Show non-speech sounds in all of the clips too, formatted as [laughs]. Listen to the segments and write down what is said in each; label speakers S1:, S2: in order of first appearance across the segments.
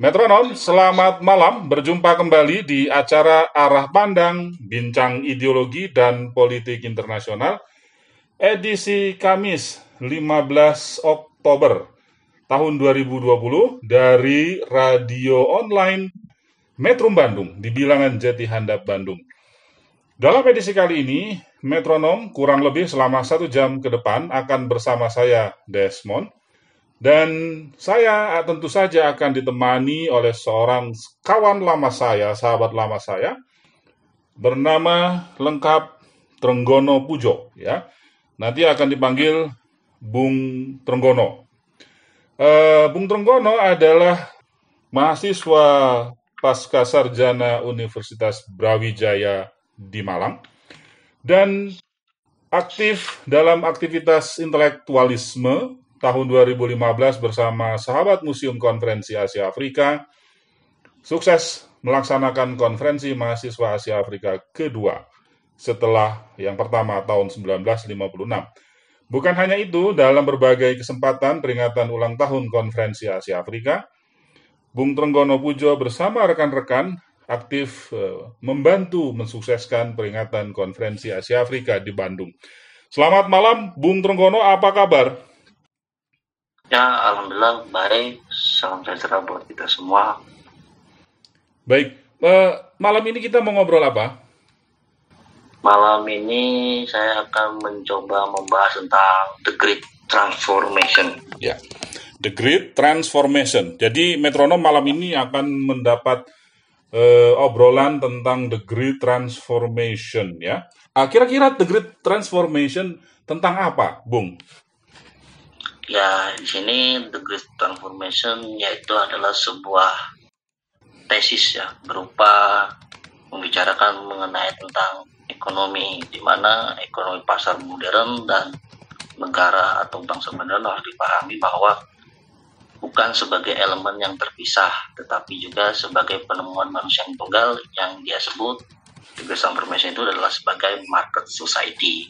S1: Metronom, selamat malam. Berjumpa kembali di acara Arah Pandang, Bincang Ideologi dan Politik Internasional, edisi Kamis 15 Oktober tahun 2020 dari radio online Metrum Bandung di bilangan Jati Handap Bandung. Dalam edisi kali ini, Metronom kurang lebih selama satu jam ke depan akan bersama saya, Desmond, dan saya tentu saja akan ditemani oleh seorang kawan lama saya, sahabat lama saya, bernama lengkap Trenggono Pujo. Ya, nanti akan dipanggil Bung Trenggono. Eh, Bung Trenggono adalah mahasiswa pasca sarjana Universitas Brawijaya di Malang dan aktif dalam aktivitas intelektualisme tahun 2015 bersama sahabat Museum Konferensi Asia Afrika, sukses melaksanakan konferensi mahasiswa Asia Afrika kedua setelah yang pertama tahun 1956. Bukan hanya itu, dalam berbagai kesempatan peringatan ulang tahun konferensi Asia Afrika, Bung Trenggono Pujo bersama rekan-rekan aktif eh, membantu mensukseskan peringatan konferensi Asia Afrika di Bandung. Selamat malam, Bung Trenggono, apa kabar?
S2: Ya, alhamdulillah baik. Salam sejahtera buat kita semua.
S1: Baik, eh, malam ini kita mau ngobrol apa?
S2: Malam ini saya akan mencoba membahas tentang the great transformation.
S1: Ya, The Great Transformation. Jadi metronom malam ini akan mendapat eh, obrolan tentang The Great Transformation ya. Ah, Kira-kira The Great Transformation tentang apa, Bung?
S2: Ya, di sini the great transformation yaitu adalah sebuah tesis ya berupa membicarakan mengenai tentang ekonomi di mana ekonomi pasar modern dan negara atau bangsa modern harus dipahami bahwa bukan sebagai elemen yang terpisah, tetapi juga sebagai penemuan manusia yang tunggal yang dia sebut great transformation itu adalah sebagai market society.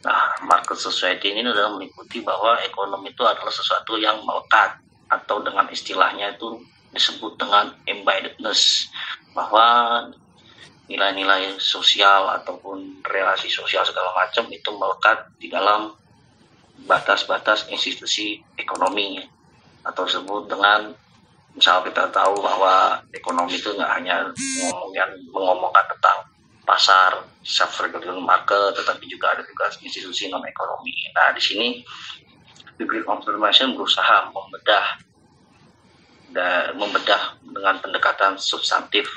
S2: Nah, market society ini adalah meliputi bahwa ekonomi itu adalah sesuatu yang melekat atau dengan istilahnya itu disebut dengan embeddedness bahwa nilai-nilai sosial ataupun relasi sosial segala macam itu melekat di dalam batas-batas institusi ekonomi atau disebut dengan misal kita tahu bahwa ekonomi itu nggak hanya ngomongin mengomongkan tentang pasar self regulated market tetapi juga ada juga institusi non ekonomi. Nah di sini Great Transformation berusaha membedah dan membedah dengan pendekatan substantif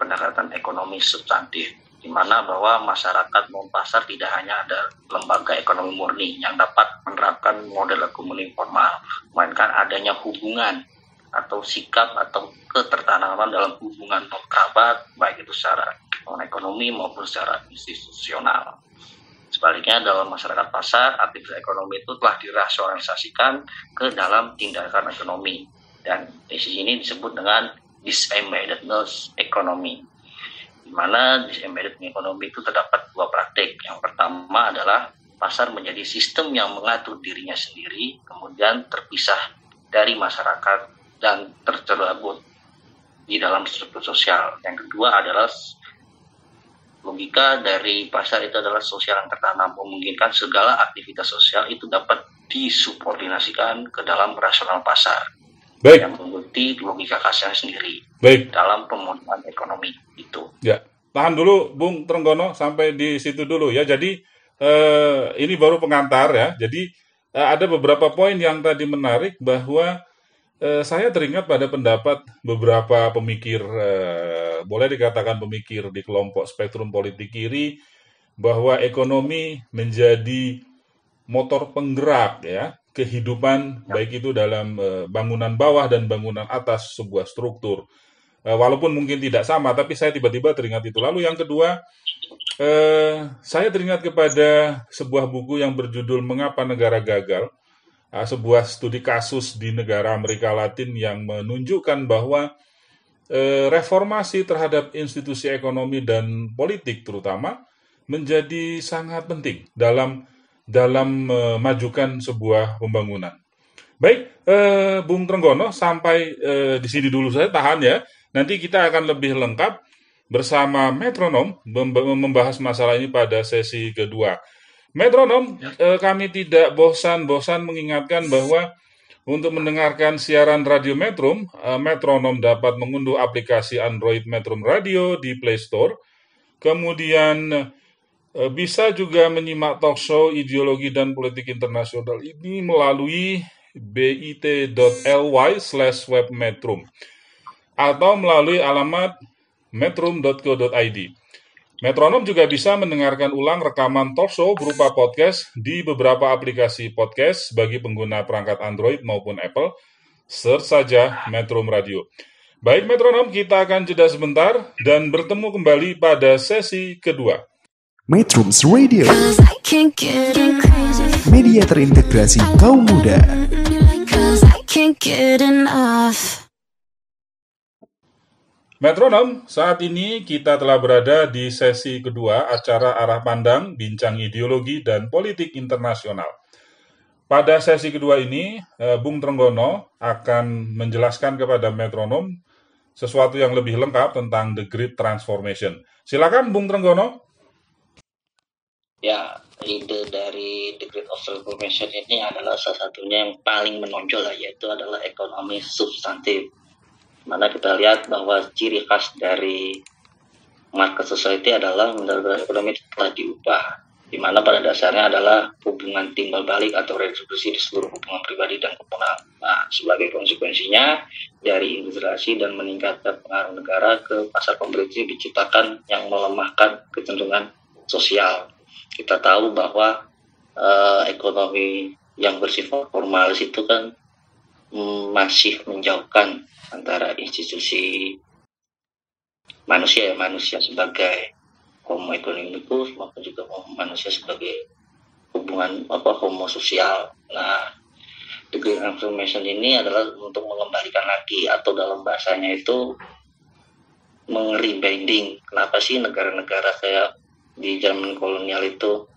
S2: pendekatan ekonomi substantif di mana bahwa masyarakat non pasar tidak hanya ada lembaga ekonomi murni yang dapat menerapkan model ekonomi formal, melainkan adanya hubungan atau sikap atau ketertanaman dalam hubungan non kerabat baik itu secara non ekonomi maupun secara institusional. Sebaliknya dalam masyarakat pasar, aktivitas ekonomi itu telah dirasionalisasikan ke dalam tindakan ekonomi dan di sini disebut dengan disembeddedness ekonomi di mana disembedded ekonomi itu terdapat dua praktik. Yang pertama adalah pasar menjadi sistem yang mengatur dirinya sendiri, kemudian terpisah dari masyarakat dan tercerabut di dalam struktur sosial. Yang kedua adalah logika dari pasar itu adalah sosial yang tertanam, memungkinkan segala aktivitas sosial itu dapat disubordinasikan ke dalam rasional pasar
S1: Baik,
S2: yang mengikuti logika kasarnya sendiri
S1: baik.
S2: dalam pemulihan ekonomi itu.
S1: Ya, tahan dulu, Bung Trenggono, sampai di situ dulu ya. Jadi eh, ini baru pengantar ya. Jadi eh, ada beberapa poin yang tadi menarik bahwa eh, saya teringat pada pendapat beberapa pemikir, eh, boleh dikatakan pemikir di kelompok spektrum politik kiri, bahwa ekonomi menjadi motor penggerak ya kehidupan baik itu dalam eh, bangunan bawah dan bangunan atas sebuah struktur. Eh, walaupun mungkin tidak sama, tapi saya tiba-tiba teringat itu. Lalu yang kedua, eh, saya teringat kepada sebuah buku yang berjudul Mengapa Negara Gagal, sebuah studi kasus di negara Amerika Latin yang menunjukkan bahwa eh, reformasi terhadap institusi ekonomi dan politik terutama menjadi sangat penting dalam dalam memajukan sebuah pembangunan. Baik, eh, Bung Trenggono, sampai eh, di sini dulu saya tahan ya. Nanti kita akan lebih lengkap bersama metronom mem- membahas masalah ini pada sesi kedua. Metronom, eh, kami tidak bosan-bosan mengingatkan bahwa untuk mendengarkan siaran radio Metrum, eh, Metronom dapat mengunduh aplikasi Android Metrum Radio di Play Store. Kemudian eh, bisa juga menyimak talk show ideologi dan politik internasional ini melalui bit.ly slash webmetrum atau melalui alamat metrum.co.id. Metronom juga bisa mendengarkan ulang rekaman talk show berupa podcast di beberapa aplikasi podcast bagi pengguna perangkat Android maupun Apple. Search saja Metrum Radio. Baik Metronom, kita akan jeda sebentar dan bertemu kembali pada sesi kedua.
S3: Metrums Radio, media terintegrasi kaum muda.
S1: Metronom, saat ini kita telah berada di sesi kedua acara Arah Pandang, Bincang Ideologi dan Politik Internasional. Pada sesi kedua ini, eh, Bung Trenggono akan menjelaskan kepada metronom sesuatu yang lebih lengkap tentang The Great Transformation. Silakan Bung Trenggono.
S2: Ya, ide dari The Great Transformation ini adalah salah satunya yang paling menonjol yaitu adalah ekonomi substantif. Mana kita lihat bahwa ciri khas dari market society adalah negara ekonomi telah diubah, di mana pada dasarnya adalah hubungan timbal balik atau redistribusi di seluruh hubungan pribadi dan komunal. Nah, sebagai konsekuensinya dari integrasi dan meningkatkan pengaruh negara ke pasar kompetisi diciptakan yang melemahkan kecenderungan sosial. Kita tahu bahwa eh, ekonomi yang bersifat formalis itu kan masih menjauhkan antara institusi manusia ya manusia sebagai homo economicus maupun juga manusia sebagai hubungan apa homo sosial. Nah, the green transformation ini adalah untuk mengembalikan lagi atau dalam bahasanya itu meng-rebanding. Kenapa sih negara-negara kayak di zaman kolonial itu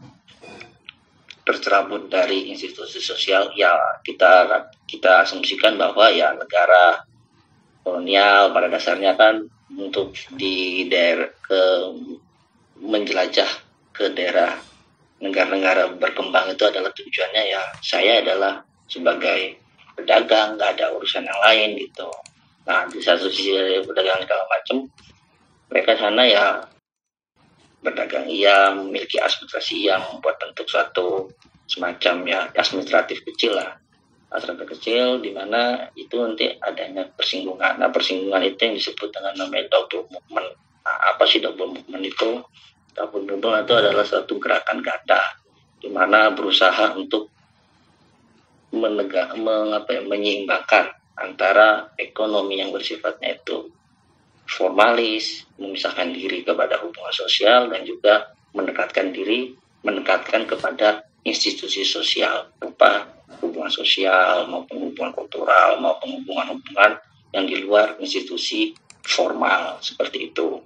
S2: tercerabut dari institusi sosial? Ya kita kita asumsikan bahwa ya negara kolonial pada dasarnya kan untuk di daerah ke menjelajah ke daerah negara-negara berkembang itu adalah tujuannya ya saya adalah sebagai pedagang nggak ada urusan yang lain gitu nah di satu sisi pedagang segala macam mereka sana ya berdagang iya memiliki administrasi yang membuat bentuk suatu semacam ya administratif kecil lah. Administratif kecil di mana itu nanti adanya persinggungan. Nah persinggungan itu yang disebut dengan namanya double movement. Nah, apa sih double movement itu? Double movement itu adalah suatu gerakan ganda di mana berusaha untuk menegak mengapa ya, menyeimbangkan antara ekonomi yang bersifatnya itu formalis, memisahkan diri kepada hubungan sosial dan juga mendekatkan diri, mendekatkan kepada institusi sosial berupa hubungan sosial maupun hubungan kultural maupun hubungan-hubungan yang di luar institusi formal seperti itu.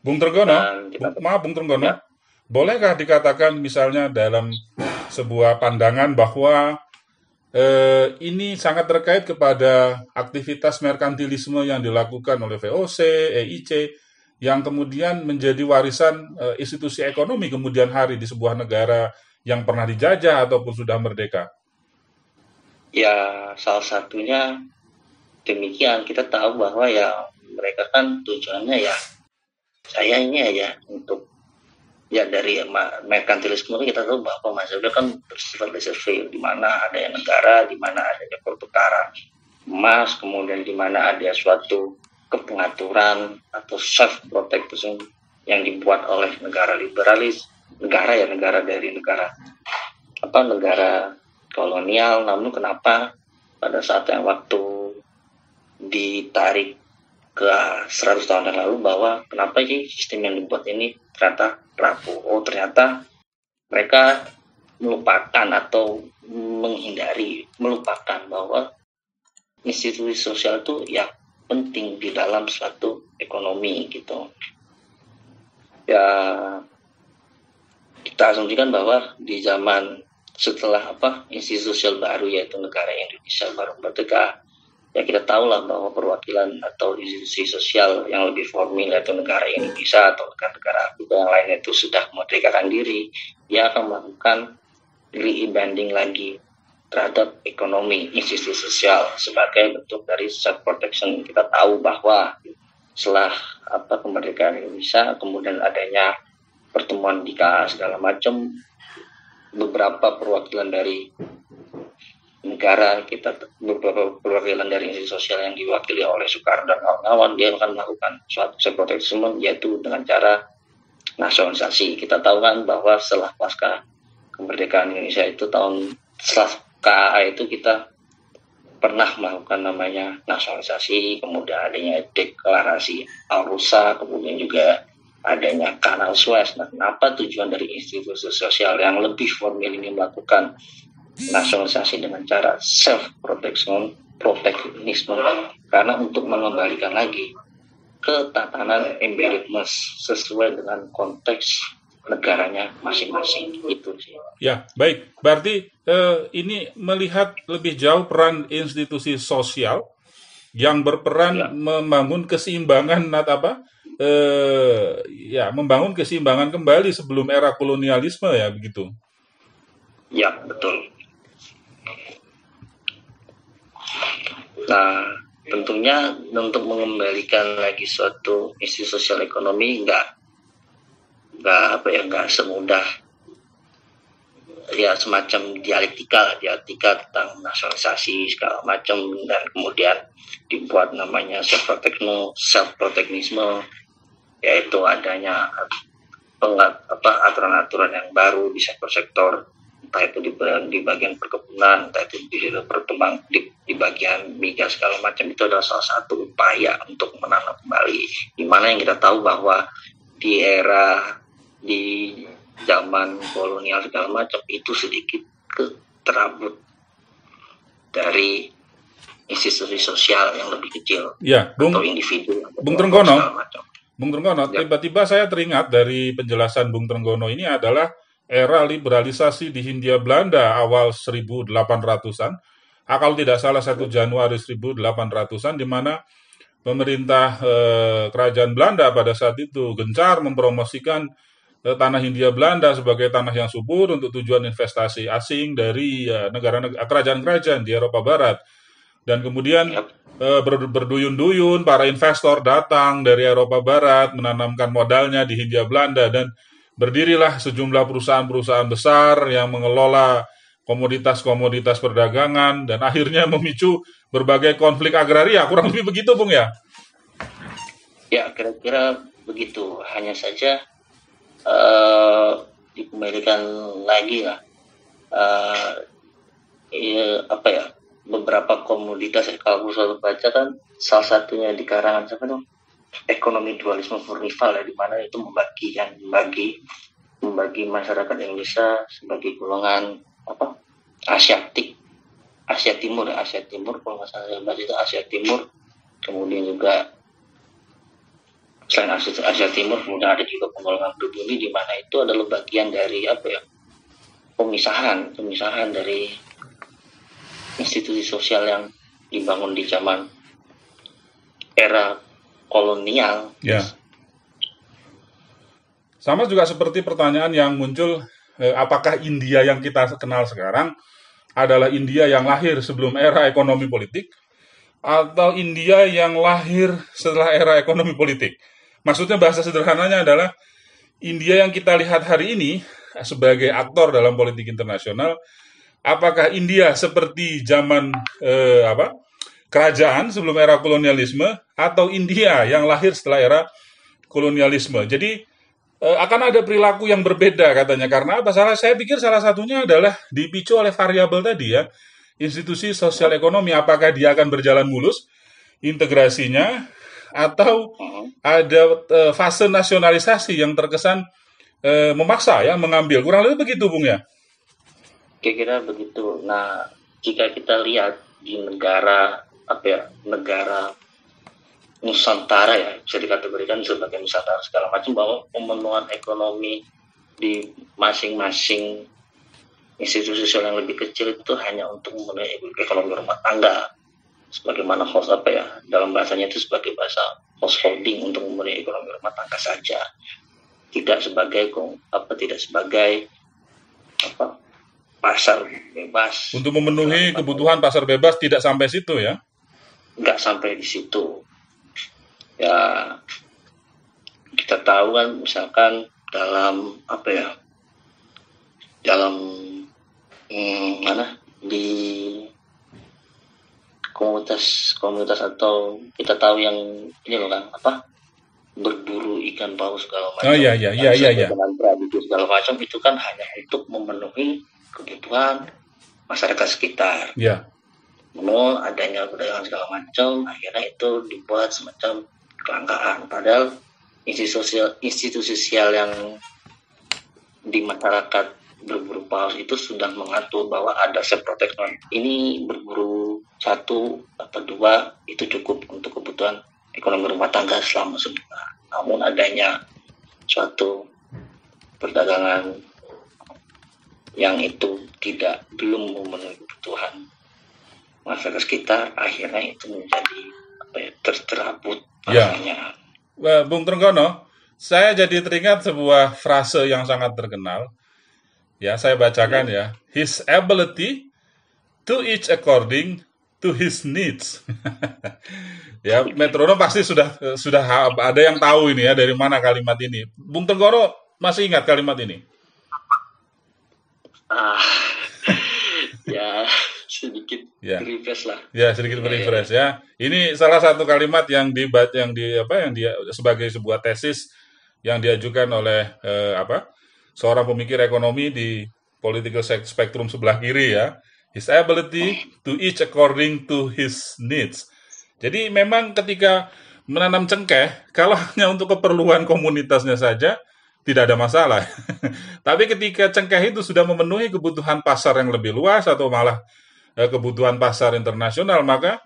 S1: Bung Trenggono,
S2: Dan kita-
S1: maaf Bung Trenggono,
S2: Ya.
S1: bolehkah dikatakan misalnya dalam sebuah pandangan bahwa eh, ini sangat terkait kepada aktivitas merkantilisme yang dilakukan oleh VOC, EIC, yang kemudian menjadi warisan eh, institusi ekonomi kemudian hari di sebuah negara yang pernah dijajah ataupun sudah merdeka.
S2: Ya salah satunya demikian kita tahu bahwa ya mereka kan tujuannya ya saya ini aja untuk ya dari merkantilisme kita tahu bahwa maksudnya kan bersifat laissez-faire. Di mana ada yang negara di mana adanya pertukaran emas kemudian di mana ada suatu kepengaturan atau self protection yang dibuat oleh negara liberalis negara ya negara dari negara apa negara kolonial. Namun kenapa pada saat yang waktu ditarik ke 100 tahun yang lalu bahwa kenapa sih sistem yang dibuat ini ternyata rapuh. Oh ternyata mereka melupakan atau menghindari melupakan bahwa institusi sosial itu ya penting di dalam suatu ekonomi gitu ya kita asumsikan bahwa di zaman setelah apa institusi sosial baru yaitu negara Indonesia baru merdeka ya kita tahu lah bahwa perwakilan atau institusi sosial yang lebih formal yaitu negara Indonesia atau negara-negara Afrika yang lainnya itu sudah memerdekakan diri dia akan melakukan re-banding lagi terhadap ekonomi institusi sosial sebagai bentuk dari self protection. Kita tahu bahwa setelah apa kemerdekaan Indonesia kemudian adanya pertemuan di segala macam beberapa perwakilan dari negara kita beberapa perwakilan dari institusi sosial yang diwakili oleh Soekarno dan kawan-kawan dia akan melakukan suatu self protection yaitu dengan cara nasionalisasi kita tahu kan bahwa setelah pasca kemerdekaan Indonesia itu tahun setelah KAA itu kita pernah melakukan namanya nasionalisasi, kemudian adanya deklarasi Al-Rusa, kemudian juga adanya Kanal Suez. Nah, kenapa tujuan dari institusi sosial yang lebih formal ini melakukan nasionalisasi dengan cara self protection, proteksionisme? Karena untuk mengembalikan lagi ke tatanan embeddedness sesuai dengan konteks negaranya masing-masing itu sih.
S1: Ya, baik. Berarti eh, ini melihat lebih jauh peran institusi sosial yang berperan ya. membangun keseimbangan apa? Eh, ya, membangun keseimbangan kembali sebelum era kolonialisme ya begitu.
S2: Ya, betul. Nah, tentunya untuk mengembalikan lagi suatu institusi sosial ekonomi enggak nggak apa ya nggak semudah ya semacam dialektika dialektika tentang nasionalisasi segala macam dan kemudian dibuat namanya self protection self protectionisme yaitu adanya pengat, apa aturan-aturan yang baru di sektor-sektor entah itu di, di bagian perkebunan entah itu di perkembang di, di bagian migas segala macam itu adalah salah satu upaya untuk menanam kembali. Di mana yang kita tahu bahwa di era di zaman kolonial segala macam itu sedikit ke terabut dari institusi sosial yang lebih kecil.
S1: Ya, Bung,
S2: atau individu
S1: Bung Trenggono. Bung Trenggono ya. tiba-tiba saya teringat dari penjelasan Bung Trenggono ini adalah era liberalisasi di Hindia Belanda awal 1800-an ah, kalau tidak salah 1 Januari 1800-an di mana pemerintah eh, kerajaan Belanda pada saat itu gencar mempromosikan tanah Hindia Belanda sebagai tanah yang subur untuk tujuan investasi asing dari negara-negara kerajaan-kerajaan di Eropa Barat. Dan kemudian uh, berduyun-duyun para investor datang dari Eropa Barat menanamkan modalnya di Hindia Belanda dan berdirilah sejumlah perusahaan-perusahaan besar yang mengelola komoditas-komoditas perdagangan dan akhirnya memicu berbagai konflik agraria. Kurang lebih begitu, Bung ya?
S2: Ya, kira-kira begitu. Hanya saja uh, dikembalikan lagi lah uh, apa ya beberapa komoditas kalau selalu baca kan salah satunya di karangan siapa dong ekonomi dualisme furnival ya di mana itu membagi yang membagi membagi masyarakat Indonesia sebagai golongan apa Asiatik. Asia Timur Asia Timur kalau nggak salah itu Asia Timur kemudian juga selain Asia, Asia Timur kemudian ada juga penggolongan pribumi di mana itu adalah bagian dari apa ya pemisahan pemisahan dari institusi sosial yang dibangun di zaman era kolonial.
S1: Ya. Sama juga seperti pertanyaan yang muncul, eh, apakah India yang kita kenal sekarang adalah India yang lahir sebelum era ekonomi politik, atau India yang lahir setelah era ekonomi politik? Maksudnya bahasa sederhananya adalah India yang kita lihat hari ini sebagai aktor dalam politik internasional, apakah India seperti zaman eh, apa kerajaan sebelum era kolonialisme atau India yang lahir setelah era kolonialisme? Jadi eh, akan ada perilaku yang berbeda katanya karena apa? Salah saya pikir salah satunya adalah dipicu oleh variabel tadi ya institusi sosial ekonomi apakah dia akan berjalan mulus integrasinya atau
S2: Hmm.
S1: ada eh, fase nasionalisasi yang terkesan eh, memaksa ya mengambil kurang lebih begitu bung ya
S2: Kira-kira begitu. Nah, jika kita lihat di negara apa ya, negara Nusantara ya, bisa dikategorikan sebagai Nusantara segala macam bahwa pemenuhan ekonomi di masing-masing institusi sosial yang lebih kecil itu hanya untuk memenuhi ekonomi rumah tangga. Sebagaimana host apa ya, dalam bahasanya itu sebagai bahasa householding untuk memenuhi ekonomi rumah tangga saja. Tidak sebagai apa tidak sebagai apa pasar bebas
S1: untuk memenuhi kebutuhan pasar bebas tidak sampai situ ya
S2: nggak sampai di situ. Ya kita tahu kan misalkan dalam apa ya dalam hmm, mana di komunitas komunitas atau kita tahu yang ini loh kan apa berburu ikan paus segala macam.
S1: Oh, iya, iya, iya, iya, iya.
S2: dengan tradisi segala macam itu kan hanya untuk memenuhi kebutuhan masyarakat sekitar.
S1: Ya
S2: mall adanya perdagangan segala macam akhirnya itu dibuat semacam kelangkaan. Padahal institusi sosial institusi sosial yang di masyarakat berburu paus itu sudah mengatur bahwa ada self protection. Ini berburu satu atau dua itu cukup untuk kebutuhan ekonomi rumah tangga selama sebulan. Namun adanya suatu perdagangan yang itu tidak belum memenuhi kebutuhan masyarakat sekitar akhirnya itu menjadi apa ya tercerabut
S1: Ya.
S2: bahasanya.
S1: Wah, Bung Trenggono, saya jadi teringat sebuah frase yang sangat terkenal. Ya, saya bacakan ya. His ability to each according to his needs. [laughs] ya, metronom pasti sudah sudah ada yang tahu ini ya dari mana kalimat ini. Bung Trenggono masih ingat kalimat ini?
S2: ah [laughs] ya sedikit
S1: Ya.
S2: refresh lah
S1: Ya, sedikit refresh ya. Ini salah satu kalimat yang dibat yang di apa yang dia sebagai sebuah tesis yang diajukan oleh eh, apa? seorang pemikir ekonomi di political spectrum sebelah kiri ya. His ability to each according to his needs. Jadi memang ketika menanam cengkeh, [laughs] kalau hanya untuk keperluan komunitasnya saja, tidak ada masalah. [laughs] Tapi ketika cengkeh itu sudah memenuhi kebutuhan pasar yang lebih luas atau malah kebutuhan pasar internasional, maka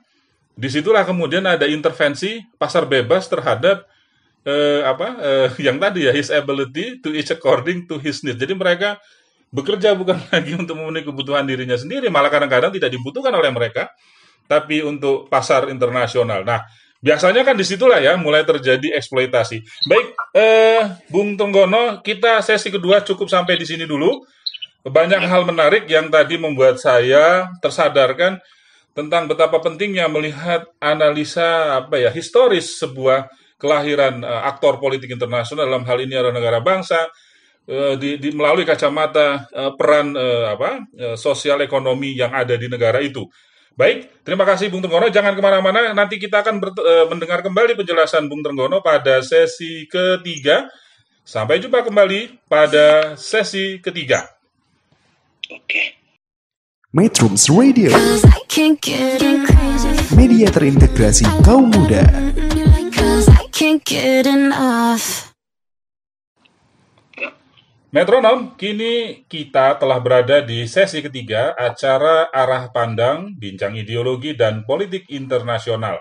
S1: di situlah kemudian ada intervensi pasar bebas terhadap eh, apa eh, [laughs] yang tadi ya his ability to each according to his needs. Jadi mereka bekerja bukan [laughs] lagi untuk memenuhi kebutuhan dirinya sendiri, malah kadang-kadang tidak dibutuhkan oleh mereka, tapi untuk pasar internasional. Nah, biasanya kan di situlah ya mulai terjadi eksploitasi. Baik, eh, Bung Tenggono, kita sesi kedua cukup sampai di sini dulu. Banyak hal menarik yang tadi membuat saya tersadarkan tentang betapa pentingnya melihat analisa apa ya historis sebuah kelahiran eh, aktor politik internasional dalam hal ini adalah negara bangsa eh, di, di- melalui kacamata eh, peran eh, apa eh, sosial ekonomi yang ada di negara itu. Baik, terima kasih Bung Tenggono. Jangan ke mana-mana. Nanti kita akan eh, mendengar kembali penjelasan Bung Tenggono pada sesi ketiga. Sampai jumpa kembali pada sesi ketiga.
S2: Oke
S3: Metrums Radio, media terintegrasi kaum muda.
S1: Metronom, kini kita telah berada di sesi ketiga acara arah pandang, bincang ideologi, dan politik internasional.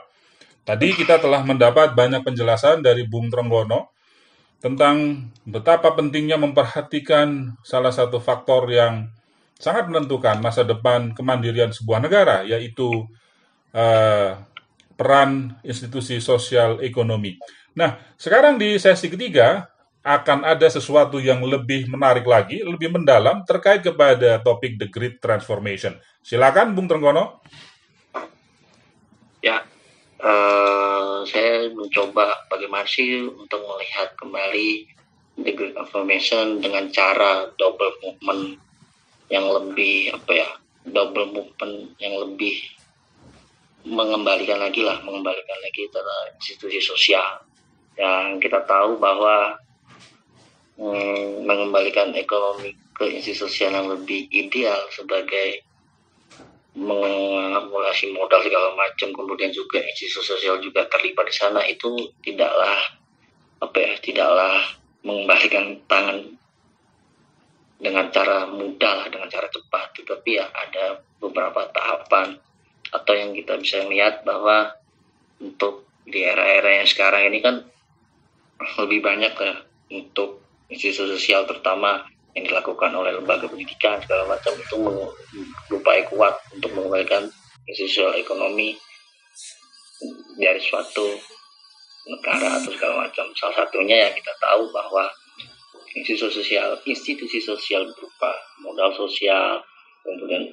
S1: Tadi kita telah mendapat banyak penjelasan dari Bung Trenggono tentang betapa pentingnya memperhatikan salah satu faktor yang sangat menentukan masa depan kemandirian sebuah negara, yaitu eh, peran institusi sosial ekonomi. Nah, sekarang di sesi ketiga akan ada sesuatu yang lebih menarik lagi, lebih mendalam terkait kepada topik The Great Transformation. Silakan Bung Trenggono.
S2: ya eh, saya mencoba bagaimana sih untuk melihat kembali the Great Information dengan cara double movement yang lebih apa ya double movement yang lebih mengembalikan lagi lah mengembalikan lagi terhadap institusi sosial. Yang kita tahu bahwa mm, mengembalikan ekonomi ke institusi sosial yang lebih ideal sebagai mengakumulasi modal segala macam kemudian juga institusi sosial juga terlibat di sana itu tidaklah apa ya tidaklah mengembalikan tangan dengan cara mudah dengan cara cepat tetapi ya ada beberapa tahapan atau yang kita bisa lihat bahwa untuk di era-era yang sekarang ini kan lebih banyak ya untuk institusi sosial terutama yang dilakukan oleh lembaga pendidikan segala macam itu berupaya kuat untuk mengembalikan sosial ekonomi dari suatu negara atau segala macam. Salah satunya yang kita tahu bahwa institusi sosial, institusi sosial berupa modal sosial, kemudian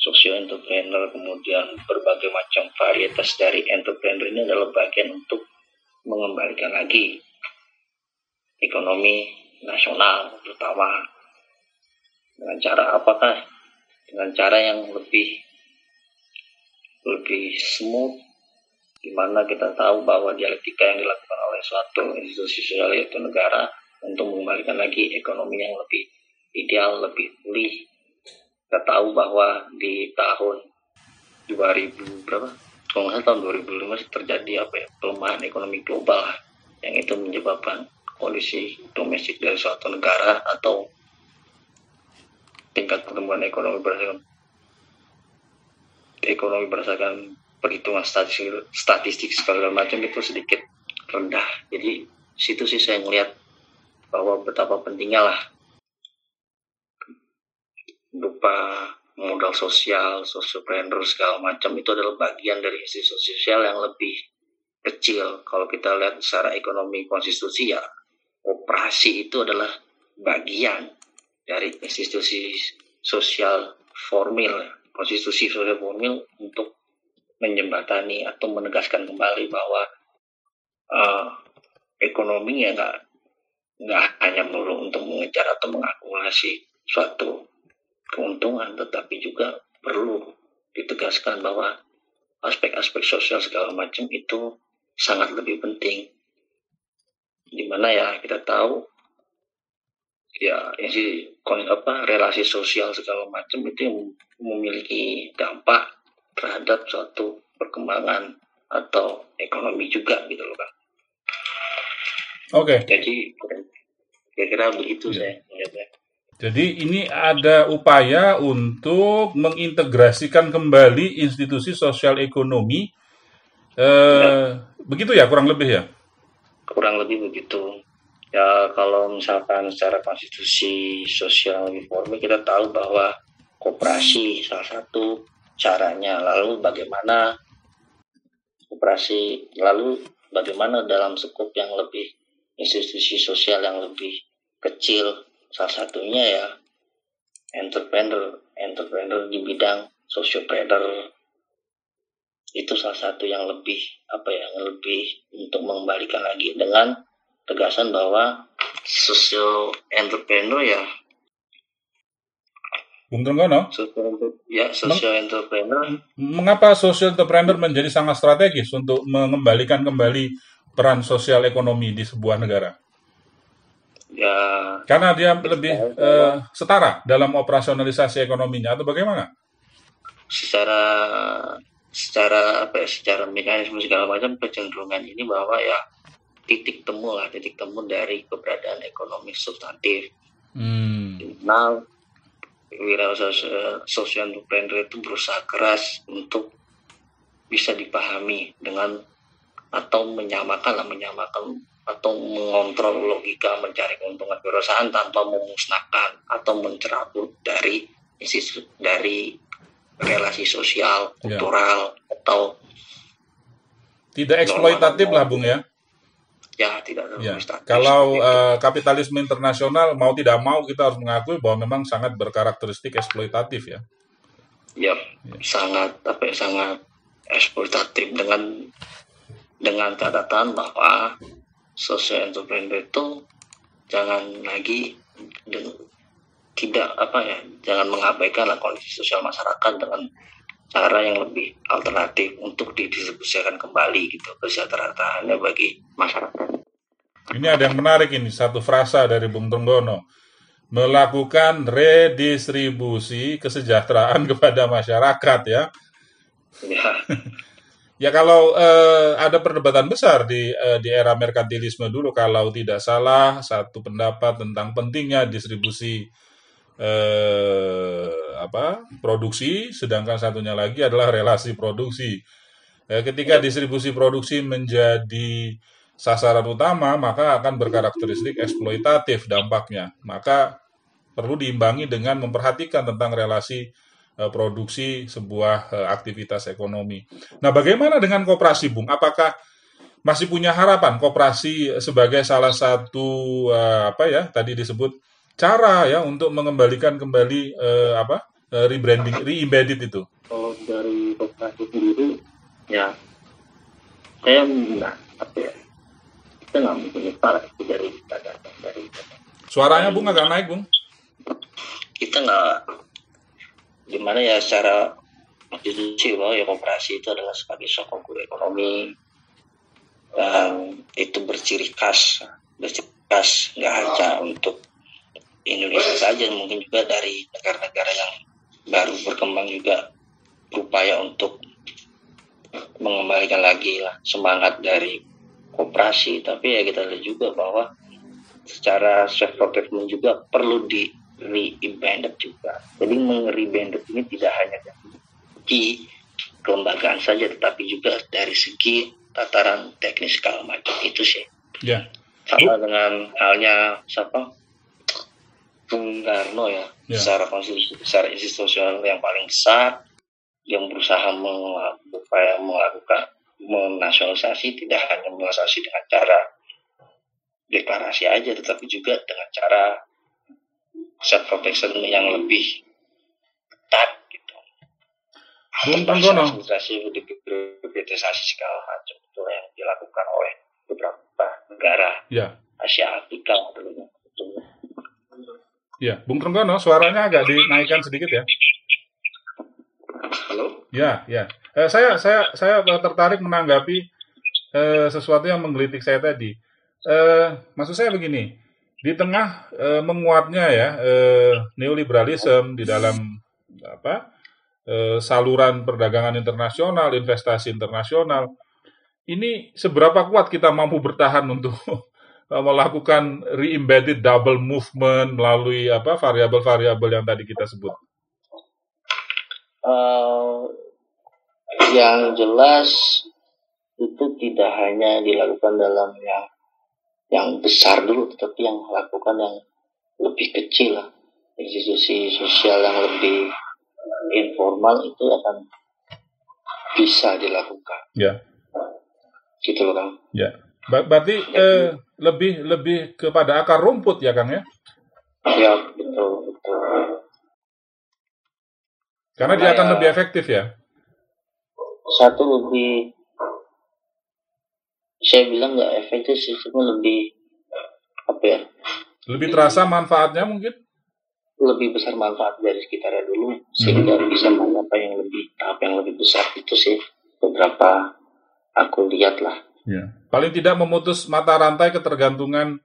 S2: sosial entrepreneur, kemudian berbagai macam varietas dari entrepreneur ini adalah bagian untuk mengembalikan lagi ekonomi nasional terutama dengan cara apakah? Dengan cara yang lebih lebih smooth di mana kita tahu bahwa dialektika yang dilakukan oleh suatu institusi sosial yaitu negara untuk mengembalikan lagi ekonomi yang lebih ideal, lebih pulih. Kita tahu bahwa di tahun 2000 berapa? Kalau nggak salah tahun 2005 terjadi apa ya pelemahan ekonomi global yang itu menyebabkan kondisi domestik dari suatu negara atau tingkat pertumbuhan ekonomi berdasarkan ekonomi berdasarkan perhitungan statistik, statistik segala macam itu sedikit rendah. Jadi situ sih saya melihat bahwa betapa pentingnya lah berupa modal sosial, sosiopreneur segala macam itu adalah bagian dari institusi sosial yang lebih kecil. Kalau kita lihat secara ekonomi konstitusi ya operasi itu adalah bagian dari institusi sosial formil, konstitusi sosial formil untuk menjembatani atau menegaskan kembali bahwa uh, ekonomi ya nggak nggak hanya melulu untuk mengejar atau mengakumulasi suatu keuntungan, tetapi juga perlu ditegaskan bahwa aspek-aspek sosial segala macam itu sangat lebih penting di mana ya kita tahu ya yang sih apa relasi sosial segala macam itu yang memiliki dampak terhadap suatu perkembangan atau ekonomi juga gitu loh kan.
S1: Oke. Okay.
S2: Jadi kira-kira begitu
S1: ya.
S2: saya melihatnya.
S1: Jadi ini ada upaya untuk mengintegrasikan kembali institusi sosial ekonomi. Eh, ya. Begitu ya kurang lebih ya?
S2: kurang lebih begitu ya kalau misalkan secara konstitusi sosial reformi kita tahu bahwa koperasi salah satu caranya lalu bagaimana koperasi lalu bagaimana dalam skup yang lebih institusi sosial yang lebih kecil. Salah satunya ya entrepreneur entrepreneur di bidang sosiopreneur itu salah satu yang lebih apa ya yang lebih untuk mengembalikan lagi dengan tegasan bahwa social entrepreneur ya.
S1: Bung Trenggono
S2: ya social entrepreneur.
S1: mengapa social entrepreneur menjadi sangat strategis untuk mengembalikan kembali peran sosial ekonomi di sebuah negara
S2: ya
S1: karena dia lebih uh, setara dalam operasionalisasi ekonominya atau bagaimana
S2: secara secara apa ya, secara mekanisme segala macam kecenderungan ini bahwa ya titik temu lah titik temu dari keberadaan ekonomi substantif. Hmm. Nah, wirausaha sosial entrepreneur itu berusaha keras untuk bisa dipahami dengan atau menyamakan lah menyamakan atau mengontrol logika mencari keuntungan perusahaan tanpa memusnahkan atau mencerabut dari dari relasi sosial, ya. kultural, ya. atau
S1: tidak eksploitatif lah, Bung ya.
S2: Ya, tidak
S1: ya. Kalau uh, kapitalisme internasional mau tidak mau kita harus mengakui bahwa memang sangat berkarakteristik eksploitatif ya.
S2: Ya, ya. sangat apa ya, sangat eksploitatif dengan dengan catatan bahwa social entrepreneur itu jangan lagi tidak apa ya jangan mengabaikan lah kondisi sosial masyarakat dengan cara yang lebih alternatif untuk didistribusikan kembali gitu kesejahteraannya bagi masyarakat.
S1: Ini ada yang menarik ini satu frasa dari Bung Tenggono. melakukan redistribusi kesejahteraan [laughs] kepada masyarakat ya.
S2: Ya,
S1: Ya kalau eh, ada perdebatan besar di eh, di era merkantilisme dulu kalau tidak salah satu pendapat tentang pentingnya distribusi eh, apa produksi, sedangkan satunya lagi adalah [laughs] relasi produksi. Eh, ketika distribusi produksi menjadi sasaran utama, maka akan berkarakteristik eksploitatif dampaknya. Maka perlu diimbangi dengan memperhatikan tentang relasi produksi sebuah eh, aktivitas ekonomi. Nah, bagaimana dengan koperasi, Bung? Apakah masih punya harapan koperasi sebagai salah satu eh, apa ya tadi disebut cara ya untuk mengembalikan kembali eh, apa eh, rebranding, re-embedded itu?
S2: kalau dari koperasi sendiri, ya saya nggak apa ya, kita nggak mungkin salah itu dari gagasan dari
S1: Suaranya Bung agak naik, Bung.
S2: kita nggak di mana ya secara konstitusi bahwa ya koperasi itu adalah sebagai sokong ekonomi dan itu berciri khas berciri khas nggak hanya untuk Indonesia saja mungkin juga dari negara-negara yang baru berkembang juga berupaya untuk mengembalikan lagi lah semangat dari koperasi. Tapi ya kita lihat juga bahwa secara self procurement juga perlu di re-banded juga jadi meng-re-banded ini tidak hanya dari segi kelembagaan saja tetapi juga dari segi tataran teknis segala macam itu sih
S1: Ya.
S2: sama dengan halnya siapa Bung Karno ya,
S1: Ya.
S2: secara konstitusi secara institusional yang paling besar yang berusaha meng- upaya melakukan menasionalisasi tidak hanya menasionalisasi dengan cara deklarasi aja tetapi juga dengan cara self protection yang lebih ketat gitu.
S1: Bung Tanggono.
S2: Administrasi privatisasi segala macam itu yang dilakukan oleh beberapa negara
S1: Ya.
S2: Asia Afrika tentunya.
S1: Ya, Bung Trenggono, suaranya agak dinaikkan sedikit ya.
S2: Halo?
S1: Ya, ya. Eh, saya saya saya tertarik menanggapi eh, sesuatu yang menggelitik saya tadi. Eh, maksud saya begini, di tengah eh, menguatnya ya eh, neoliberalisme di dalam apa eh, saluran perdagangan internasional, investasi internasional, ini seberapa kuat kita mampu bertahan untuk [laughs] melakukan re-embedded double movement melalui apa variabel-variabel yang tadi kita sebut.
S2: Eh, yang jelas itu tidak hanya dilakukan dalam yang yang besar dulu, tetapi yang lakukan yang lebih kecil lah. Institusi sosial yang lebih informal itu akan bisa dilakukan.
S1: Ya.
S2: Gitu loh Kang.
S1: Ya, berarti eh, lebih lebih kepada akar rumput ya Kang ya?
S2: Ya betul betul.
S1: Karena dia akan
S2: Kayak-
S1: lebih efektif ya.
S2: Satu lebih saya bilang nggak efektif sih, cuma lebih apa ya?
S1: Lebih terasa manfaatnya mungkin.
S2: lebih besar manfaat dari sekitarnya dulu sehingga bisa mengapa yang lebih tahap yang lebih besar itu sih beberapa aku lihat lah
S1: Ya. Paling tidak memutus mata rantai ketergantungan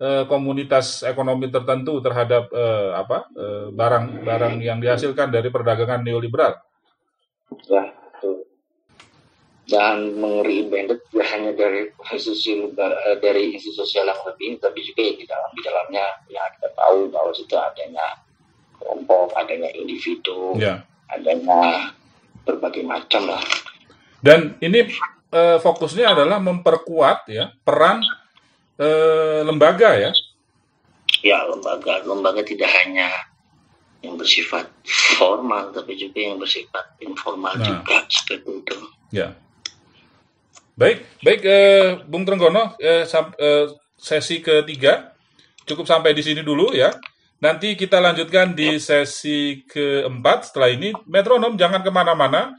S1: eh, komunitas ekonomi tertentu terhadap eh, apa eh, barang-barang yang dihasilkan dari perdagangan neoliberal.
S2: ya dan mengeri tidak hanya dari institusi eh, dari institusi sosial yang lebih tapi juga ya di dalam di dalamnya yang kita tahu bahwa situ adanya kelompok adanya individu
S1: Ya.
S2: adanya berbagai macam lah
S1: Dan ini eh, fokusnya adalah memperkuat ya peran eh, lembaga ya.
S2: ya lembaga lembaga tidak hanya yang bersifat formal tapi juga yang bersifat informal
S1: Nah.
S2: juga seperti itu
S1: Ya. Baik, baik eh, Bung Trenggono, eh, eh, sesi ketiga cukup sampai di sini dulu ya. Nanti kita lanjutkan di sesi keempat. Setelah ini, metronom jangan ke mana-mana.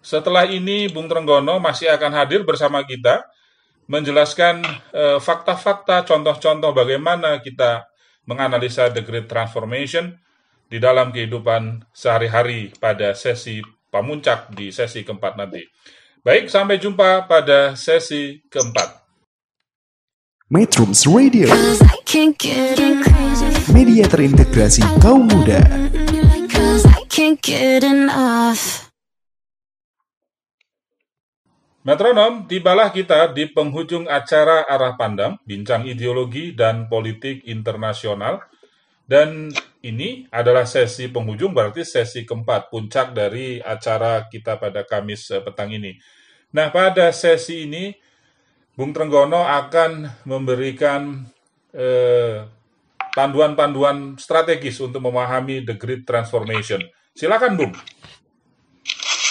S1: Setelah ini, Bung Trenggono masih akan hadir bersama kita menjelaskan eh, fakta-fakta, contoh-contoh bagaimana kita menganalisa the great transformation di dalam kehidupan sehari-hari pada sesi pamuncak di sesi keempat nanti. Baik, sampai jumpa pada sesi keempat.
S3: Metrums Radio, media terintegrasi kaum muda.
S1: Metronom, tibalah kita di penghujung acara Arah Pandang, Bincang Ideologi dan Politik Internasional. Dan ini adalah sesi penghujung, berarti sesi keempat, puncak dari acara kita pada Kamis eh, petang ini. Nah, pada sesi ini, Bung Trenggono akan memberikan eh, panduan-panduan strategis untuk memahami The Great Transformation. Silakan, Bung.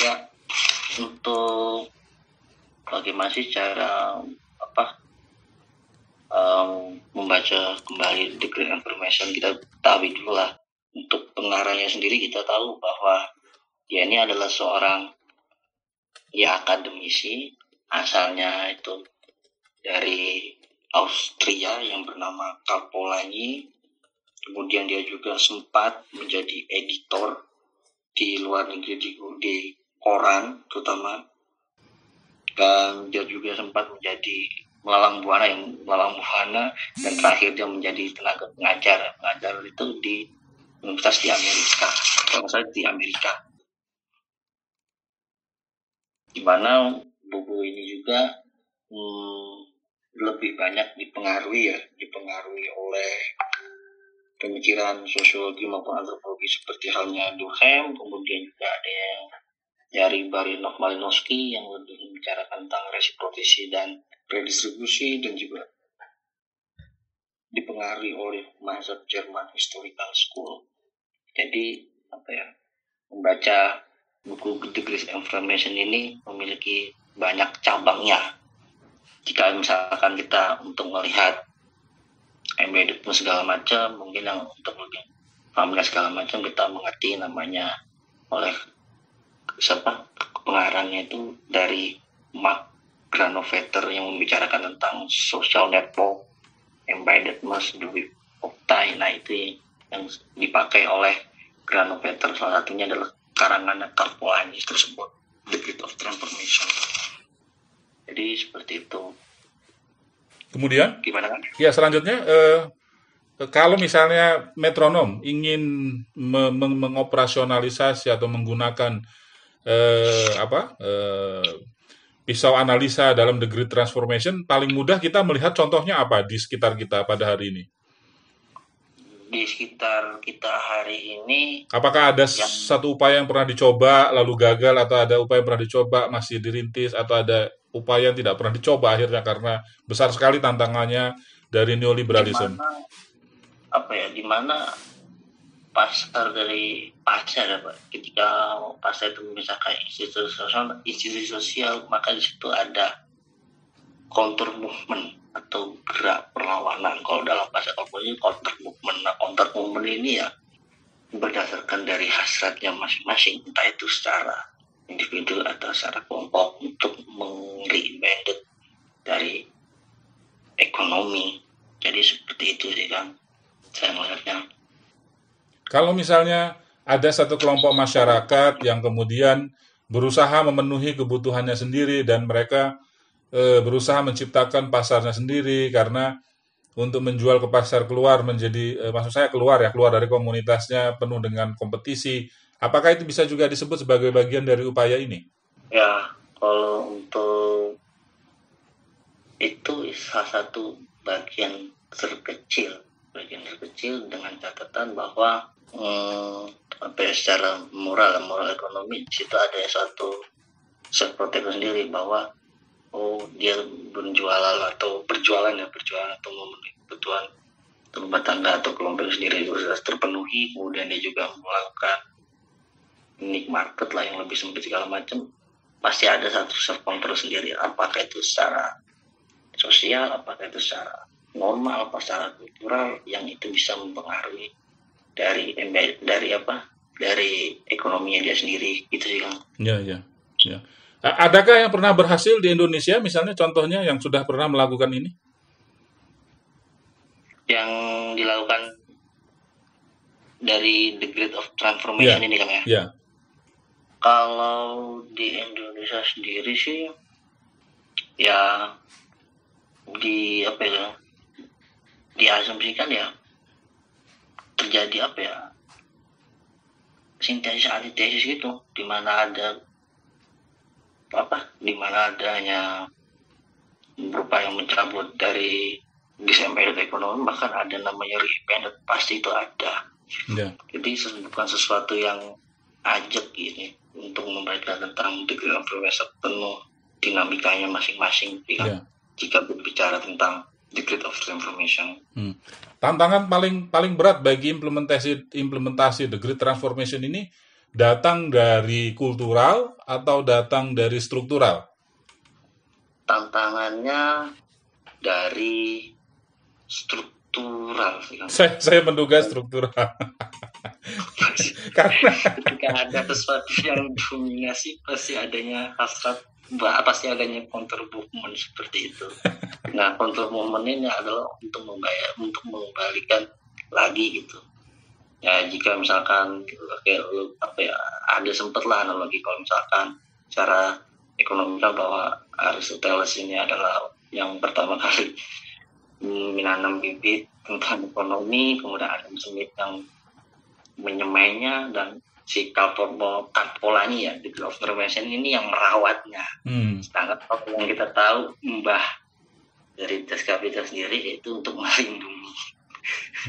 S2: Ya, untuk bagaimana sih cara em, membaca kembali the Great Information kita ketahui dulu lah. Untuk pengarangnya sendiri kita tahu bahwa dia ini adalah seorang ya akademisi asalnya itu dari Austria yang bernama Karl. Kemudian dia juga sempat menjadi editor di luar negeri di, di koran terutama dan dia juga sempat menjadi melalang buana yang melalang buana dan terakhir dia menjadi tenaga pengajar. Pengajar itu di universitas di Amerika. Kalau salah di Amerika. Di mana buku ini juga hmm, lebih banyak dipengaruhi ya. Dipengaruhi oleh pemikiran sosiologi maupun antropologi seperti halnya Durkheim kemudian juga ada yang dari Barinov Malinowski yang lebih membicarakan tentang resiprotisi dan redistribusi dan juga dipengaruhi oleh mazhab Jerman Historical School. Jadi apa ya membaca buku The Great Information ini memiliki banyak cabangnya. Jika misalkan kita untuk melihat embedded segala macam, mungkin yang untuk lebih familiar segala macam kita mengerti namanya oleh siapa pengarangnya itu dari Mark Granovetter yang membicarakan tentang social network embedded mass the web of time nah itu yang dipakai oleh Granovetter. Salah satunya adalah karangan Karl Polanyi tersebut The Great of Transformation. Jadi seperti itu.
S1: Kemudian,
S2: gimana kan
S1: Ya, selanjutnya eh, kalau misalnya metronom ingin me- meng- mengoperasionalisasi atau menggunakan eh, apa eh, pisau analisa dalam the great transformation, paling mudah kita melihat contohnya apa di sekitar kita pada hari ini.
S2: di sekitar kita hari ini
S1: Apakah ada satu upaya yang pernah dicoba lalu gagal atau ada upaya yang pernah dicoba masih dirintis atau ada upaya yang tidak pernah dicoba akhirnya karena besar sekali tantangannya dari neoliberalisme.
S2: Di mana, apa ya di mana pasar dari pasar apa ketika pasar itu misalkan institusi sosial institusi sosial maka di situ ada counter movement atau gerak perlawanan. Kalau dalam bahasa kalkulasi counter movement. Nah counter movement ini ya berdasarkan dari hasratnya masing-masing entah itu secara individu atau secara kelompok untuk meng-reinvented dari ekonomi. Jadi seperti itu sih kan saya melihatnya
S1: Kalau misalnya ada satu kelompok masyarakat yang kemudian berusaha memenuhi kebutuhannya sendiri dan mereka eh, berusaha menciptakan pasarnya sendiri karena untuk menjual ke pasar keluar menjadi eh, maksud saya keluar ya keluar dari komunitasnya penuh dengan kompetisi. Apakah itu bisa juga disebut sebagai bagian dari upaya ini?
S2: Ya, kalau untuk itu salah satu bagian terkecil, bagian terkecil dengan catatan bahwa hmm, apa ya, secara moral, moral ekonomi situ ada satu self protection sendiri bahwa oh dia berjualan atau berjualan ya berjualan atau memenuhi kebutuhan rumah tangga atau kelompok sendiri sudah terpenuhi kemudian dia juga melakukan nick market lah yang lebih sempit segala macam pasti ada satu self control sendiri. Apakah itu secara sosial apakah itu secara normal apa secara kultural yang itu bisa mempengaruhi dari embe- dari apa dari ekonominya dia sendiri gitu sih kang
S1: Ya, ya, ya. Adakah yang pernah berhasil di Indonesia, misalnya contohnya yang sudah pernah melakukan ini?
S2: yang dilakukan dari the grade of transformation
S1: Ya.
S2: ini kang ya
S1: Ya,
S2: Kalau di Indonesia sendiri sih ya di apa ya diasumsikan ya terjadi apa ya sintesis antitesis gitu di mana ada apa di mana adanya berupaya mencabut dari disembedet ekonomi bahkan ada namanya reindependent pasti itu ada
S1: Ya.
S2: jadi bukan sesuatu yang ajak ini untuk membaca tentang degree of penuh dinamikanya masing-masing
S1: Ya.
S2: jika berbicara tentang degree of transformation
S1: Hmm. Tantangan paling paling berat bagi implementasi implementasi the great transformation ini datang dari kultural atau datang dari struktural.
S2: tantangannya dari struktural.
S1: Saya saya menduga struktural. [laughs] Karena
S2: ketika ada sesuatu yang dominasi pasti adanya hasrat pasti adanya counter movement seperti itu. [laughs] Nah counter movement ini adalah untuk membayar untuk mengembalikan lagi gitu. Ya jika misalkan kayak apa ya ada sempet lah analogi kalau misalkan cara ekonomi kan bahwa Aristoteles ini adalah yang pertama kali [laughs] menanam bibit tentang ekonomi kemudian Adam Smith yang menyemainya dan si Calpol Calpolani ya di of Intervention ini yang merawatnya
S1: hmm,
S2: sedangkan kalau yang kita tahu mbah dari tes kapital sendiri itu untuk melindungi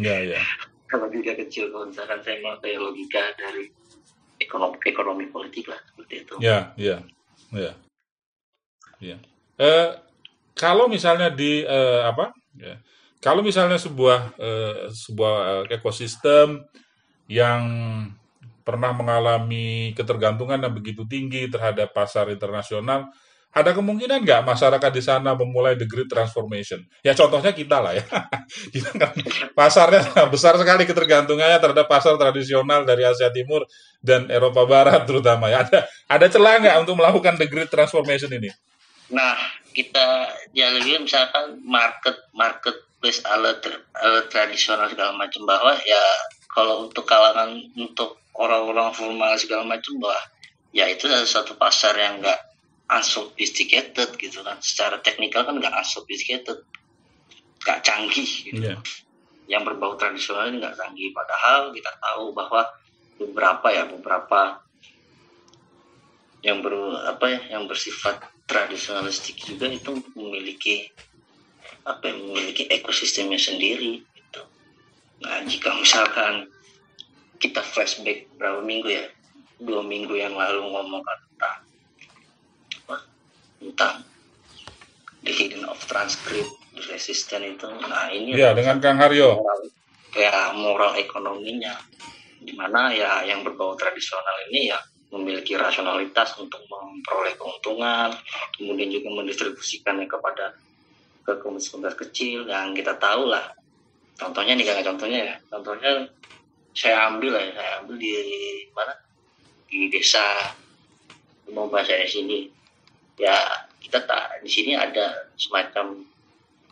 S1: ya ya. [laughs]
S2: kalau juga kecil kalau misalkan saya mau kayak logika dari ekonomi ekonomi politik lah seperti itu
S1: Ya, ya, ya, ya. Eh, kalau misalnya di eh, apa? Ya, kalau misalnya sebuah eh, sebuah eh, ekosistem yang pernah mengalami ketergantungan yang begitu tinggi terhadap pasar internasional, ada kemungkinan nggak masyarakat di sana memulai the great transformation? Ya contohnya kita lah ya. [laughs] Kan pasarnya besar sekali ketergantungannya terhadap pasar tradisional dari Asia Timur dan Eropa Barat terutama ya. Ada ada celah nggak untuk melakukan the great transformation ini?
S2: Nah, kita ya lebih misalkan market marketplace ala, tra- ala tradisional segala macam bahwa ya kalau untuk kalangan untuk orang-orang formal segala macam bahwa ya itu adalah satu pasar yang enggak unsophisticated gitu kan secara teknikal kan enggak unsophisticated enggak canggih gitu
S1: Iya.
S2: yang berbau tradisional ini nggak canggih padahal kita tahu bahwa beberapa ya beberapa yang ber apa ya yang bersifat tradisionalistik juga itu memiliki apa ya, memiliki ekosistemnya sendiri. Nah jika misalkan kita flashback berapa minggu ya? Dua minggu yang lalu ngomong tentang apa? Tentang the hidden of transcript the resistance itu. Nah ini
S1: Iya, dengan Kang Haryo.
S2: moral, ya moral ekonominya. Di mana ya yang berbau tradisional ini ya memiliki rasionalitas untuk memperoleh keuntungan kemudian juga mendistribusikannya kepada ke komunitas kecil. Yang kita tahu lah contohnya nih kan contohnya ya contohnya saya ambil lah ya saya ambil di mana di desa mau bahasa di sini ya kita tak di sini ada semacam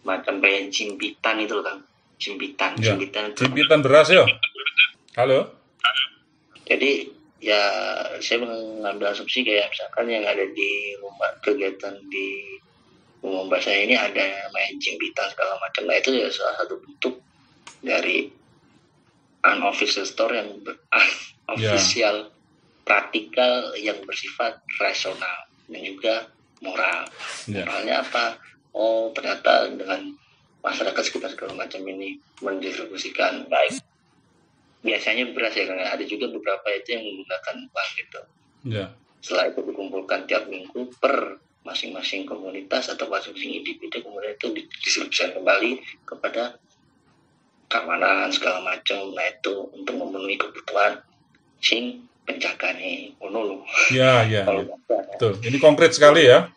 S2: semacam kayak jimpitan itu loh kan jimpitan
S1: Ya.
S2: jimpitan itu
S1: Jimpitan beras yo. Halo.
S2: jadi ya saya mengambil asumsi kayak misalkan yang ada di rumah kegiatan di rumah mbak saya ini ada main jimpitan segala macam nah itu ya salah satu bentuk dari unofficial store yang ber, unofficial praktikal yang bersifat rasional dan juga moral.
S1: Ya.
S2: moralnya apa? Oh ternyata dengan masyarakat sekitar segala macam ini mendistribusikan baik. Biasanya beras ya karena ada juga beberapa itu yang menggunakan uang gitu.
S1: Ya.
S2: setelah itu dikumpulkan tiap minggu per masing-masing komunitas atau masing-masing individu kemudian itu didistribusikan kembali kepada keamanan segala macam nah itu untuk memenuhi kebutuhan sing penjaga nih ngono loh.
S1: Ya, ya,
S2: kalau
S1: ya. Betul. Ini konkret sekali ya.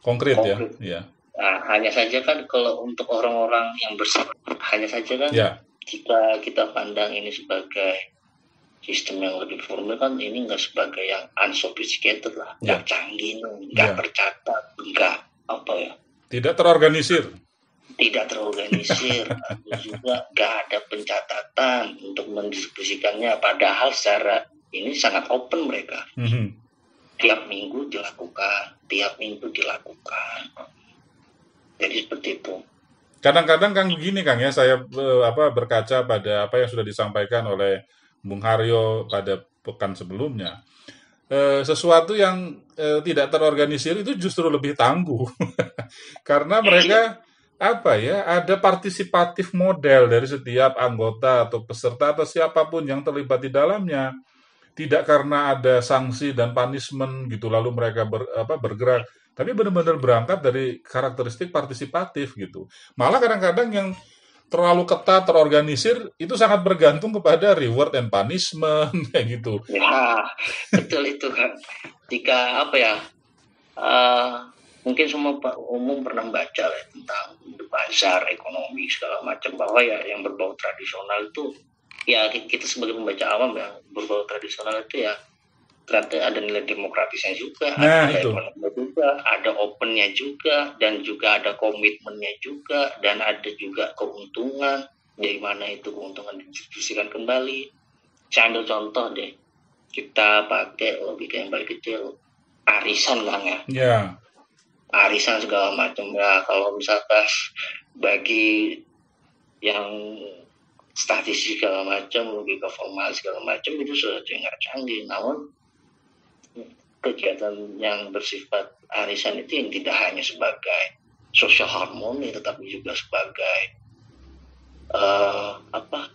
S1: Konkret ya.
S2: Konkret.
S1: Ya.
S2: Nah, hanya saja kan kalau untuk orang-orang yang bersifat hanya saja kan
S1: Ya.
S2: jika kita pandang ini sebagai sistem yang lebih formal kan ini enggak sebagai yang unsophisticated lah,
S1: Ya.
S2: nggak canggih, nggak
S1: Ya.
S2: tercatat, nggak apa ya,
S1: Tidak terorganisir.
S2: Tidak terorganisir, lalu juga nggak ada pencatatan untuk mendistribusikannya. Padahal secara ini sangat open mereka,
S1: Mhm.
S2: tiap minggu dilakukan, tiap minggu dilakukan. Jadi seperti itu.
S1: Kadang-kadang Kang begini Kang ya, saya eh, apa berkaca pada apa yang sudah disampaikan oleh Bung Haryo pada pekan sebelumnya. Eh, sesuatu yang eh, tidak terorganisir itu justru lebih tangguh. [laughs] Karena mereka apa ya, ada partisipatif model dari setiap anggota atau peserta atau siapa pun yang terlibat di dalamnya. Tidak karena ada sanksi dan punishment gitu lalu mereka ber, apa, bergerak, tapi benar-benar berangkat dari karakteristik partisipatif gitu. Malah kadang-kadang yang terlalu ketat terorganisir itu sangat bergantung kepada reward and punishment [laughs] kayak gitu.
S2: Ya, betul itu kan. Jika apa ya, eh, mungkin semua Pak umum pernah baca lah tentang bazar ekonomi segala macam bahwa ya yang berbau tradisional itu ya kita sebagai pembaca awam yang berbau tradisional itu ya ternyata ada nilai demokratisnya juga,
S1: Nah,
S2: ada
S1: itu.
S2: ekonominya juga, ada opennya juga, dan juga ada komitmennya juga, dan ada juga keuntungan dari mana itu keuntungan didistribusikan kembali. Saya ambil contoh deh, kita pakai logika yang paling kecil, arisan kan ya,
S1: Ya,
S2: arisan segala macam ya. Kalau misalkan bagi yang statistik segala macam, logika formal segala macam itu sudah nggak canggih. Namun kegiatan yang bersifat arisan itu yang tidak hanya sebagai social harmony tetapi juga sebagai eh, apa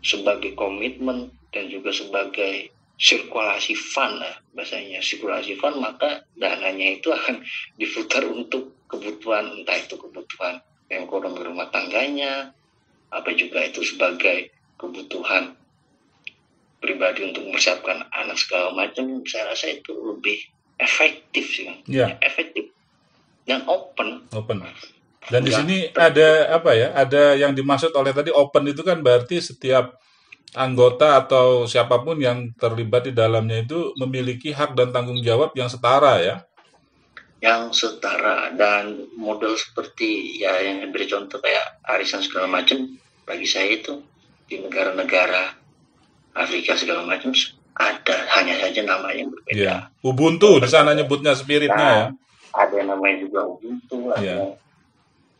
S2: sebagai komitmen dan juga sebagai sirkulasi fun lah bahasanya sirkulasi fun maka dananya itu akan diputar untuk kebutuhan entah itu kebutuhan ekonomi rumah tangganya apa juga itu sebagai kebutuhan pribadi untuk mempersiapkan anak segala macam saya rasa itu lebih efektif sih.
S1: Iya.
S2: efektif dan open
S1: open. Dan di
S2: Ya,
S1: sini ada apa ya? Ada yang dimaksud oleh tadi open itu kan berarti setiap anggota atau siapa pun yang terlibat di dalamnya itu memiliki hak dan tanggung jawab yang setara ya.
S2: yang setara dan model seperti ya yang beri contoh kayak arisan segala macam bagi saya itu di negara-negara Afrika segala macam ada hanya saja namanya yang berbeda
S1: Iya. Ubuntu di sana nyebutnya spiritnya ya.
S2: Nah, ada yang namanya juga Ubuntu ada yang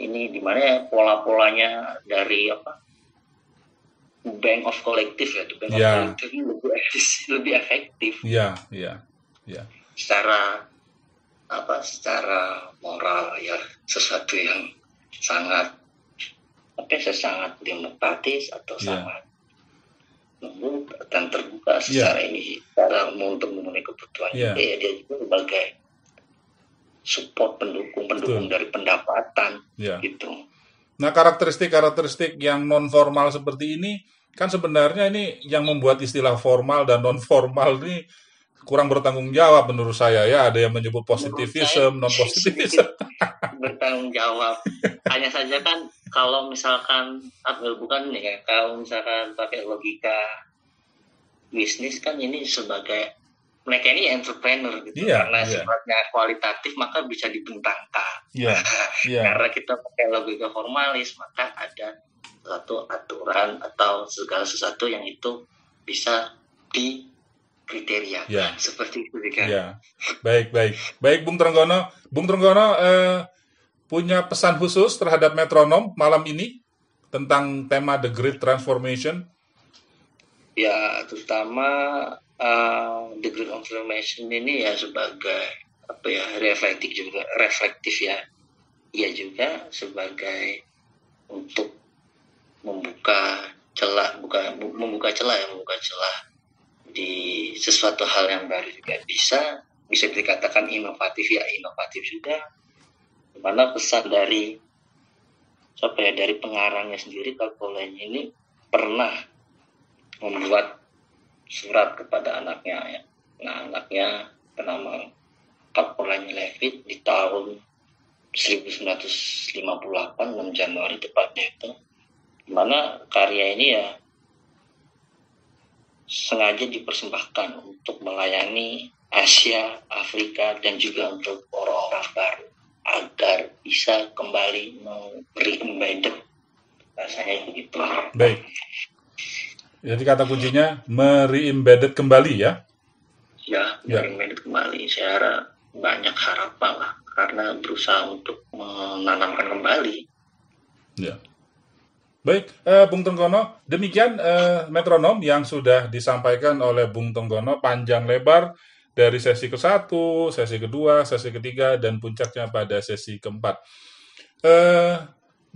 S2: ini di mana ya pola-polanya dari apa bank of collective ya the bank
S1: Iya.
S2: of collective ini lebih [laughs] lebih efektif
S1: Iya, iya. Iya.
S2: secara apa secara moral ya sesuatu yang sangat apa ya, sangat demokratis atau
S1: Iya.
S2: sangat lembut dan terbuka secara ini secara untuk memenuhi kebutuhan
S1: Iya.
S2: dia, dia juga sebagai support pendukung pendukung
S1: Betul.
S2: dari pendapatan
S1: Iya.
S2: gitu
S1: Nah, karakteristik-karakteristik yang non formal seperti ini kan sebenarnya ini yang membuat istilah formal dan non formal ini kurang bertanggung jawab menurut saya ya. Ada yang menyebut positivism, non positivism.
S2: bertanggung jawab hanya saja kan kalau misalkan ah, bukan nih kan kalau misalkan pakai logika bisnis kan ini sebagai mereka ini entrepreneur gitu
S1: Iya,
S2: karena
S1: iya.
S2: sifatnya kualitatif maka bisa dibentangkan
S1: Iya, [laughs] iya.
S2: karena kita pakai logika formalis maka ada satu aturan atau segala sesuatu yang itu bisa di kriteria
S1: Iya.
S2: seperti itu kan
S1: Iya. Baik, baik. Baik, Bung Trenggono. Bung Trenggono eh, punya pesan khusus terhadap metronom malam ini tentang tema The Great Transformation.
S2: ya terutama uh, the great transformation ini ya sebagai apa ya reflektif juga reflektif ya. Ia juga sebagai untuk membuka celah bukan bu- membuka celah ya membuka celah di sesuatu hal yang baru juga. Bisa bisa dikatakan inovatif ya inovatif juga. Mana pesan dari siapa ya dari pengarangnya sendiri Kalkolen ini pernah membuat surat kepada anaknya ya. Nah, anaknya bernama Kapolanya Levit di tahun 1958 6 Januari tepatnya itu mana karya ini ya sengaja dipersembahkan untuk melayani Asia, Afrika dan juga untuk orang-orang baru agar bisa kembali memberi embedded rasanya begitu
S1: Baik. Jadi kata kuncinya mere-embedded kembali ya.
S2: Ya
S1: Ya.
S2: dari Medan kembali saya harap banyak harapan lah karena berusaha untuk menanamkan kembali
S1: Ya. Baik, eh, Bung Tenggono, demikian eh, metronom yang sudah disampaikan oleh Bung Tenggono panjang lebar dari sesi ke-1, sesi kedua, sesi ketiga, dan puncaknya pada sesi keempat. Eh,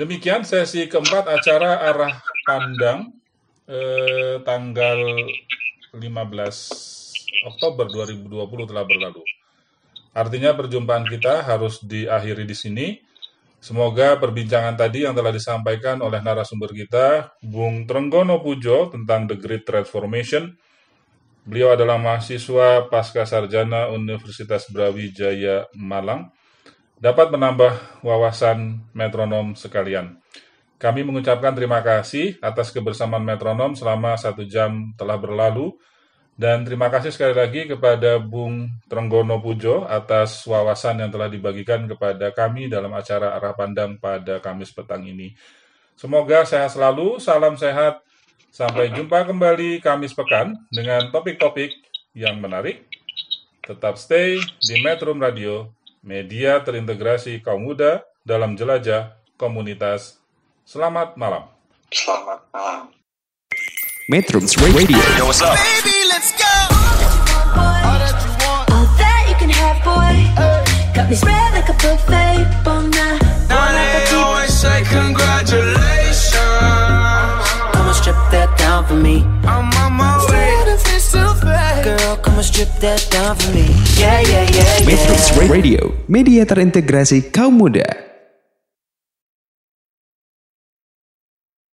S1: demikian sesi keempat acara arah pandang eh, tanggal 15 Oktober 2020 telah berlalu. Artinya perjumpaan kita harus diakhiri di sini. Semoga perbincangan tadi yang telah disampaikan oleh narasumber kita, Bung Trenggono Pujo tentang The Great Transformation. Beliau adalah mahasiswa pasca sarjana Universitas Brawijaya Malang. Dapat menambah wawasan metronom sekalian. Kami mengucapkan terima kasih atas kebersamaan metronom selama satu jam telah berlalu. Dan terima kasih sekali lagi kepada Bung Trenggono Pujo atas wawasan yang telah dibagikan kepada kami dalam acara Arah Pandang pada Kamis petang ini. Semoga sehat selalu, salam sehat. Sampai jumpa kembali Kamis pekan dengan topik-topik yang menarik. Tetap stay di Metro Radio, media terintegrasi kaum muda dalam jelajah komunitas. Selamat malam.
S2: Selamat malam.
S3: Metrums Radio
S4: All that you can have, boy. Got me spread like a buffet. Bon now.
S5: Now they always say congratulations.
S6: Come and strip that down for me.
S5: I'm on my way.
S6: Girl, come and strip that down for me. Yeah, yeah, yeah, yeah.
S3: Metrums Radio Media terintegrasi kaum muda